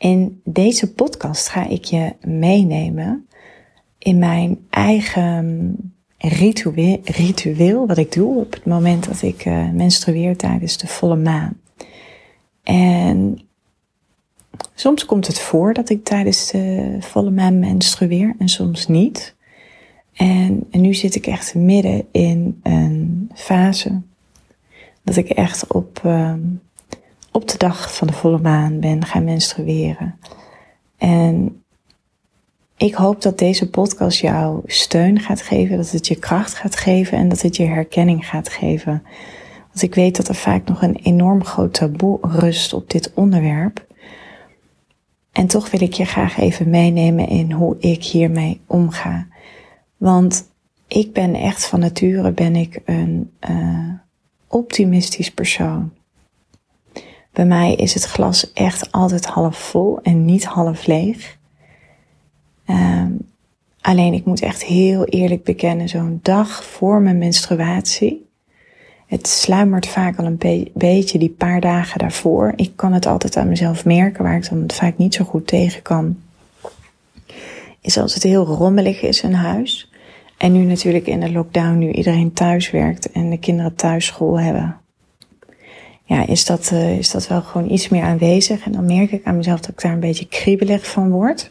In deze podcast ga ik je meenemen in mijn eigen ritueel, ritueel wat ik doe op het moment dat ik uh, menstrueer tijdens de volle maan. En soms komt het voor dat ik tijdens de volle maan menstrueer en soms niet. En, nu zit ik echt midden in een fase dat ik echt op, um, op de dag van de volle maan ben gaan menstrueren. En ik hoop dat deze podcast jou steun gaat geven, dat het je kracht gaat geven en dat het je herkenning gaat geven. Want ik weet dat er vaak nog een enorm groot taboe rust op dit onderwerp. En toch wil ik je graag even meenemen in hoe ik hiermee omga. Want ik ben echt van nature ben ik een uh, optimistisch persoon. Bij mij is het glas echt altijd half vol en niet half leeg. Um, alleen ik moet echt heel eerlijk bekennen, zo'n dag voor mijn menstruatie. Het sluimert vaak al een be beetje die paar dagen daarvoor. Ik kan het altijd aan mezelf merken, waar ik dan vaak niet zo goed tegen kan. Is als het heel rommelig is in huis. En nu natuurlijk in de lockdown, nu iedereen thuis werkt en de kinderen thuis school hebben. Ja, is dat, uh, is dat wel gewoon iets meer aanwezig. En dan merk ik aan mezelf dat ik daar een beetje kriebelig van word.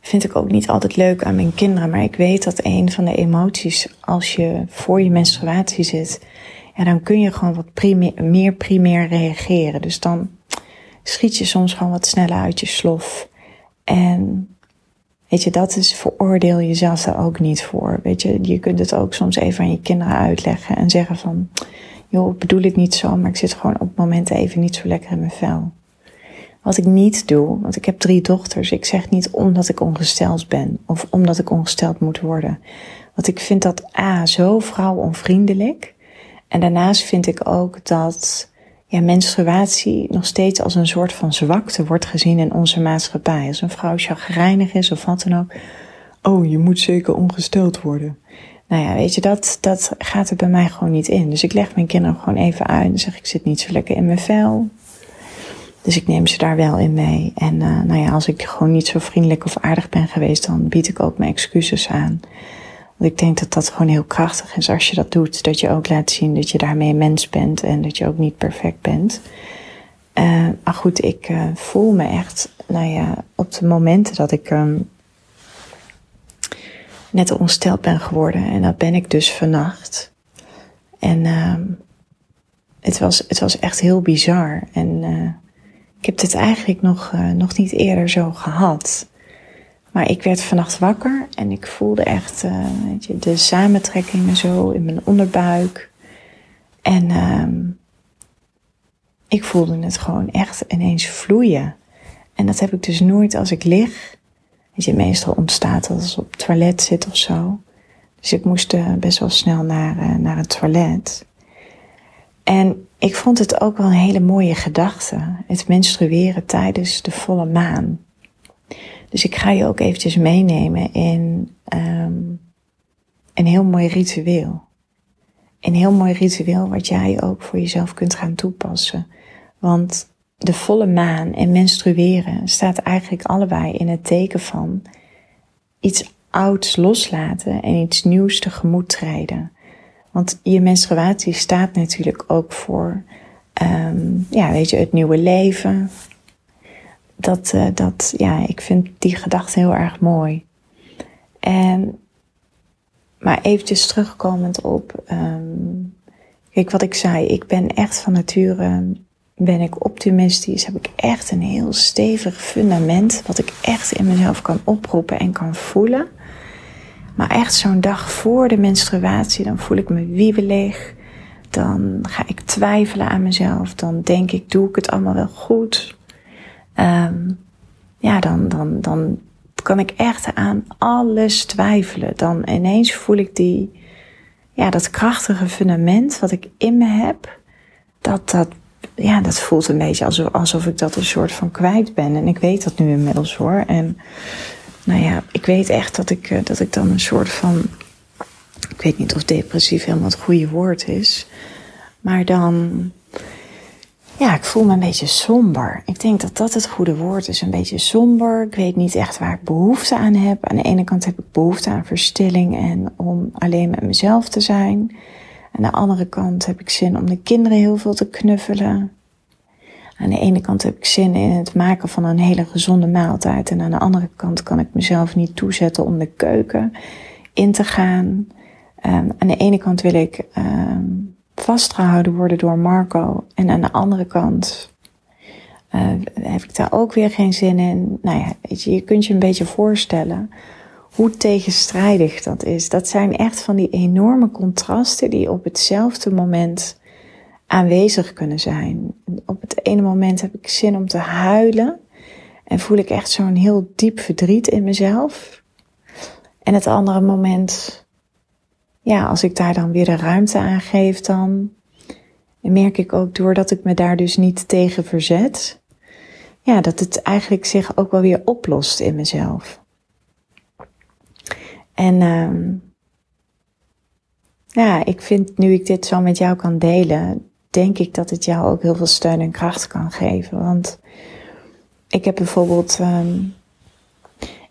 Vind ik ook niet altijd leuk aan mijn kinderen. Maar ik weet dat een van de emoties, als je voor je menstruatie zit, ja, dan kun je gewoon wat meer primair reageren. Dus dan schiet je soms gewoon wat sneller uit je slof. En Weet je, dat is veroordeel jezelf daar ook niet voor. Weet je, je kunt het ook soms even aan je kinderen uitleggen en zeggen van, joh, bedoel ik niet zo, maar ik zit gewoon op momenten even niet zo lekker in mijn vel. Wat ik niet doe, want ik heb drie dochters, ik zeg niet omdat ik ongesteld ben of omdat ik ongesteld moet worden. Want ik vind dat A, zo vrouwonvriendelijk. En daarnaast vind ik ook dat ja, menstruatie nog steeds als een soort van zwakte wordt gezien in onze maatschappij. Als een vrouw chagrijnig is of wat dan ook. Oh, je moet zeker ongesteld worden. Nou ja, weet je, dat, dat gaat er bij mij gewoon niet in. Dus ik leg mijn kinderen gewoon even uit en zeg ik zit niet zo lekker in mijn vel. Dus ik neem ze daar wel in mee. En uh, nou ja, als ik gewoon niet zo vriendelijk of aardig ben geweest, dan bied ik ook mijn excuses aan. Want ik denk dat dat gewoon heel krachtig is als je dat doet. Dat je ook laat zien dat je daarmee mens bent en dat je ook niet perfect bent. Uh, maar goed, ik uh, voel me echt, nou ja, op de momenten dat ik um, net ongesteld ben geworden. En dat ben ik dus vannacht. En uh, het, was, het was echt heel bizar. En uh, ik heb dit eigenlijk nog, uh, nog niet eerder zo gehad. Maar ik werd vannacht wakker en ik voelde echt uh, weet je, de samentrekkingen zo in mijn onderbuik. En um, ik voelde het gewoon echt ineens vloeien. En dat heb ik dus nooit als ik lig. Weet je, meestal ontstaat als op het toilet zit of zo. Dus ik moest uh, best wel snel naar, uh, naar het toilet. En ik vond het ook wel een hele mooie gedachte. Het menstrueren tijdens de volle maan. Dus ik ga je ook eventjes meenemen in um, een heel mooi ritueel. Een heel mooi ritueel wat jij ook voor jezelf kunt gaan toepassen. Want de volle maan en menstrueren staat eigenlijk allebei in het teken van iets ouds loslaten en iets nieuws tegemoet treden. Want je menstruatie staat natuurlijk ook voor, um, ja, weet je, het nieuwe leven, dat, uh, dat, ja, ik vind die gedachte heel erg mooi. En, maar eventjes terugkomend op, um, kijk wat ik zei, ik ben echt van nature, ben ik optimistisch, heb ik echt een heel stevig fundament, wat ik echt in mezelf kan oproepen en kan voelen. Maar echt zo'n dag voor de menstruatie, dan voel ik me wiebelig. Dan ga ik twijfelen aan mezelf. Dan denk ik, doe ik het allemaal wel goed? um, ja, dan, dan, dan kan ik echt aan alles twijfelen. Dan ineens voel ik die, ja, dat krachtige fundament wat ik in me heb, dat, dat, ja, dat voelt een beetje alsof, alsof ik dat een soort van kwijt ben. En ik weet dat nu inmiddels hoor. En nou ja, ik weet echt dat ik, eh, dat ik dan een soort van, ik weet niet of depressief helemaal het goede woord is, maar dan, ja, ik voel me een beetje somber. Ik denk dat dat het goede woord is. Een beetje somber. Ik weet niet echt waar ik behoefte aan heb. Aan de ene kant heb ik behoefte aan verstilling en om alleen met mezelf te zijn. Aan de andere kant heb ik zin om de kinderen heel veel te knuffelen. Aan de ene kant heb ik zin in het maken van een hele gezonde maaltijd. En aan de andere kant kan ik mezelf niet toezetten om de keuken in te gaan. Um, aan de ene kant wil ik um, vastgehouden worden door Marco. En aan de andere kant uh, heb ik daar ook weer geen zin in. Nou ja, weet je, je kunt je een beetje voorstellen hoe tegenstrijdig dat is. Dat zijn echt van die enorme contrasten die op hetzelfde moment aanwezig kunnen zijn. Op het ene moment heb ik zin om te huilen en voel ik echt zo'n heel diep verdriet in mezelf. En het andere moment, ja, als ik daar dan weer de ruimte aan geef, dan merk ik ook doordat ik me daar dus niet tegen verzet, ja, dat het eigenlijk zich ook wel weer oplost in mezelf. En uh, ja, ik vind nu ik dit zo met jou kan delen, denk ik dat het jou ook heel veel steun en kracht kan geven. Want ik heb bijvoorbeeld, um,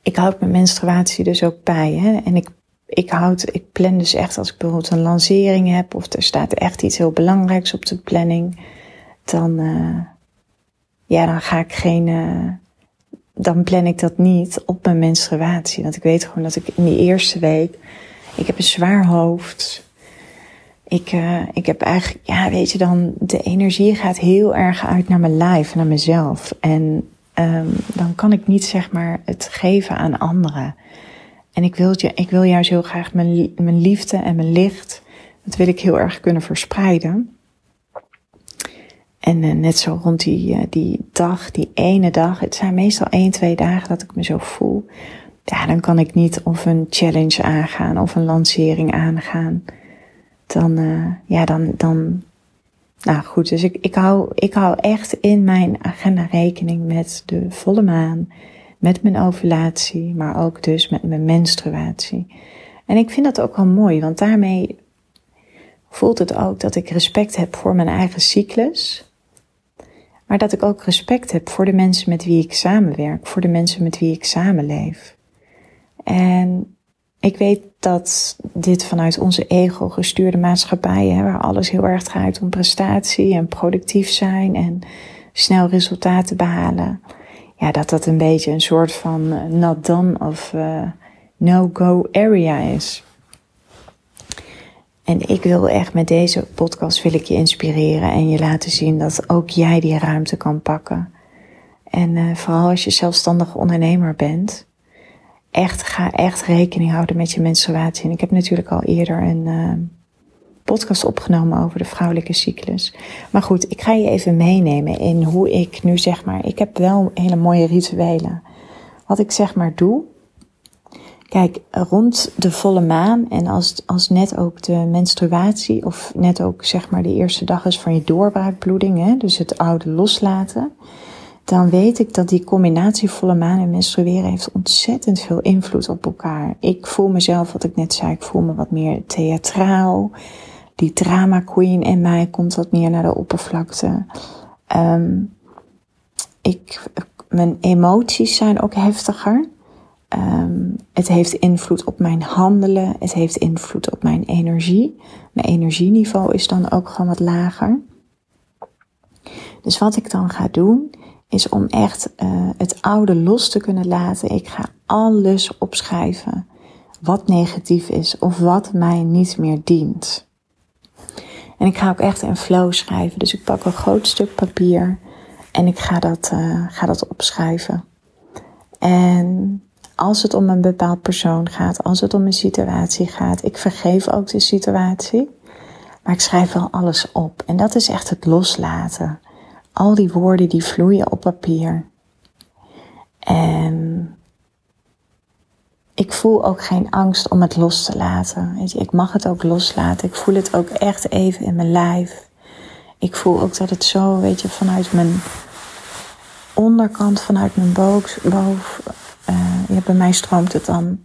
ik houd mijn menstruatie dus ook bij. Hè? En ik, ik, houd, ik plan dus echt als ik bijvoorbeeld een lancering heb of er staat echt iets heel belangrijks op de planning, dan, uh, ja, dan ga ik geen. Uh, dan plan ik dat niet op mijn menstruatie. Want ik weet gewoon dat ik in die eerste week, ik heb een zwaar hoofd. Ik, uh, ik heb eigenlijk, ja, weet je dan, de energie gaat heel erg uit naar mijn lijf, naar mezelf. En um, dan kan ik niet zeg maar het geven aan anderen. En ik wil, ik wil juist heel graag mijn, mijn liefde en mijn licht, dat wil ik heel erg kunnen verspreiden. En uh, net zo rond die, uh, die dag, die ene dag, het zijn meestal één, twee dagen dat ik me zo voel. Ja, dan kan ik niet of een challenge aangaan of een lancering aangaan dan, uh, ja, dan, dan, nou goed, dus ik, ik, hou, ik hou echt in mijn agenda rekening met de volle maan, met mijn ovulatie, maar ook dus met mijn menstruatie. En ik vind dat ook wel mooi, want daarmee voelt het ook dat ik respect heb voor mijn eigen cyclus, maar dat ik ook respect heb voor de mensen met wie ik samenwerk, voor de mensen met wie ik samenleef. En ik weet dat dit vanuit onze ego gestuurde maatschappij, waar alles heel erg draait om prestatie en productief zijn en snel resultaten behalen, ja, dat dat een beetje een soort van not done of uh, no-go area is. En ik wil echt met deze podcast wil ik je inspireren en je laten zien dat ook jij die ruimte kan pakken. En uh, vooral als je zelfstandig ondernemer bent, echt, ga echt rekening houden met je menstruatie. En ik heb natuurlijk al eerder een uh, podcast opgenomen over de vrouwelijke cyclus. Maar goed, ik ga je even meenemen in hoe ik nu zeg maar, ik heb wel hele mooie rituelen. Wat ik zeg maar doe. Kijk, rond de volle maan en als, als net ook de menstruatie, of net ook zeg maar de eerste dag is van je doorbraakbloeding, hè, dus het oude loslaten dan weet ik dat die combinatie volle maan en menstrueren heeft ontzettend veel invloed op elkaar. Ik voel mezelf, wat ik net zei, ik voel me wat meer theatraal. Die drama queen in mij komt wat meer naar de oppervlakte. Um, ik, mijn emoties zijn ook heftiger. Um, het heeft invloed op mijn handelen. Het heeft invloed op mijn energie. Mijn energieniveau is dan ook gewoon wat lager. Dus wat ik dan ga doen, is om echt uh, het oude los te kunnen laten. Ik ga alles opschrijven wat negatief is of wat mij niet meer dient. En ik ga ook echt een flow schrijven. Dus ik pak een groot stuk papier en ik ga dat, uh, ga dat opschrijven. En als het om een bepaald persoon gaat, als het om een situatie gaat, ik vergeef ook de situatie. Maar ik schrijf wel alles op. En dat is echt het loslaten al die woorden die vloeien op papier. En ik voel ook geen angst om het los te laten. Weet je, ik mag het ook loslaten. Ik voel het ook echt even in mijn lijf. Ik voel ook dat het zo, weet je, vanuit mijn onderkant, vanuit mijn boven. boven bij mij stroomt het dan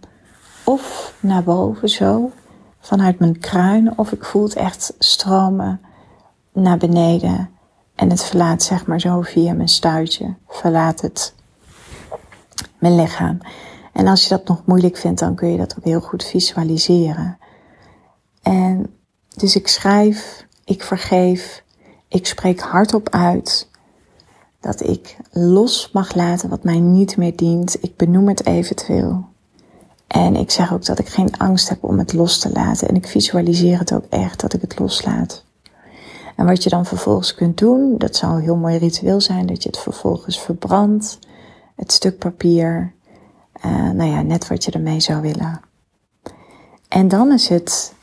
of naar boven zo, vanuit mijn kruin, of ik voel het echt stromen naar beneden. En het verlaat zeg maar zo via mijn stuitje, verlaat het mijn lichaam. En als je dat nog moeilijk vindt, dan kun je dat ook heel goed visualiseren. En dus ik schrijf, ik vergeef, ik spreek hardop uit dat ik los mag laten wat mij niet meer dient. Ik benoem het eventueel. En ik zeg ook dat ik geen angst heb om het los te laten. En ik visualiseer het ook echt dat ik het loslaat. En wat je dan vervolgens kunt doen, dat zou een heel mooi ritueel zijn, dat je het vervolgens verbrandt, het stuk papier, uh, nou ja, net wat je ermee zou willen. En dan is het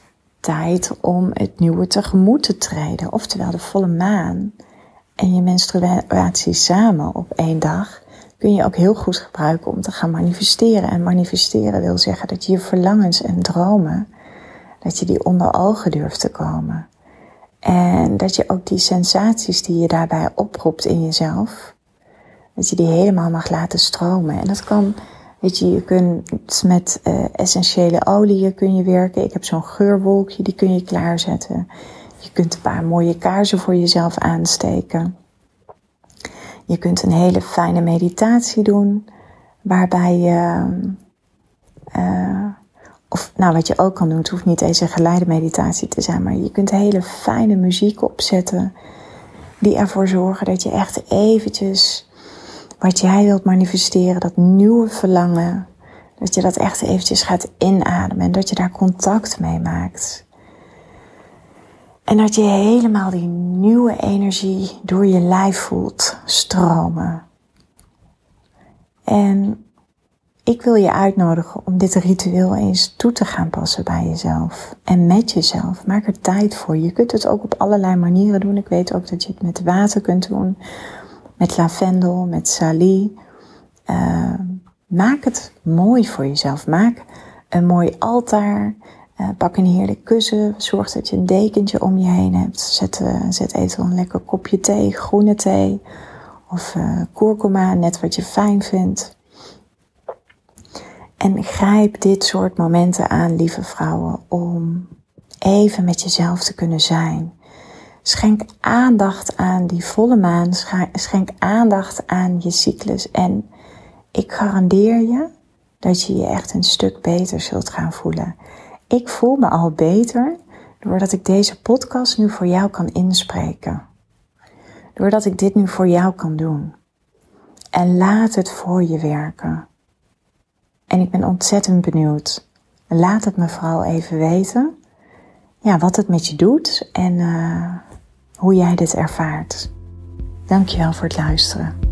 tijd om het nieuwe tegemoet te treden, oftewel de volle maan en je menstruatie samen op één dag kun je ook heel goed gebruiken om te gaan manifesteren. En manifesteren wil zeggen dat je je verlangens en dromen, dat je die onder ogen durft te komen. En dat je ook die sensaties die je daarbij oproept in jezelf, dat je die helemaal mag laten stromen. En dat kan, weet je, je kunt met uh, essentiële oliën kun je werken. Ik heb zo'n geurwolkje, die kun je klaarzetten. Je kunt een paar mooie kaarsen voor jezelf aansteken. Je kunt een hele fijne meditatie doen, waarbij je, uh, of nou wat je ook kan doen, het hoeft niet eens een geleide meditatie te zijn, maar je kunt hele fijne muziek opzetten, die ervoor zorgen dat je echt eventjes wat jij wilt manifesteren, dat nieuwe verlangen, dat je dat echt eventjes gaat inademen en dat je daar contact mee maakt. En dat je helemaal die nieuwe energie door je lijf voelt stromen. En ik wil je uitnodigen om dit ritueel eens toe te gaan passen bij jezelf. En met jezelf. Maak er tijd voor. Je kunt het ook op allerlei manieren doen. Ik weet ook dat je het met water kunt doen. Met lavendel, met salie. Uh, maak het mooi voor jezelf. Maak een mooi altaar. Uh, pak een heerlijk kussen. Zorg dat je een dekentje om je heen hebt. Zet, uh, zet eventueel een lekker kopje thee, groene thee. Of uh, kurkuma, net wat je fijn vindt. En grijp dit soort momenten aan, lieve vrouwen, om even met jezelf te kunnen zijn. Schenk aandacht aan die volle maan. Schenk aandacht aan je cyclus. En ik garandeer je dat je je echt een stuk beter zult gaan voelen. Ik voel me al beter doordat ik deze podcast nu voor jou kan inspreken. Doordat ik dit nu voor jou kan doen. En laat het voor je werken. En ik ben ontzettend benieuwd. Laat het me vooral even weten. Ja, wat het met je doet en uh, hoe jij dit ervaart. Dankjewel voor het luisteren.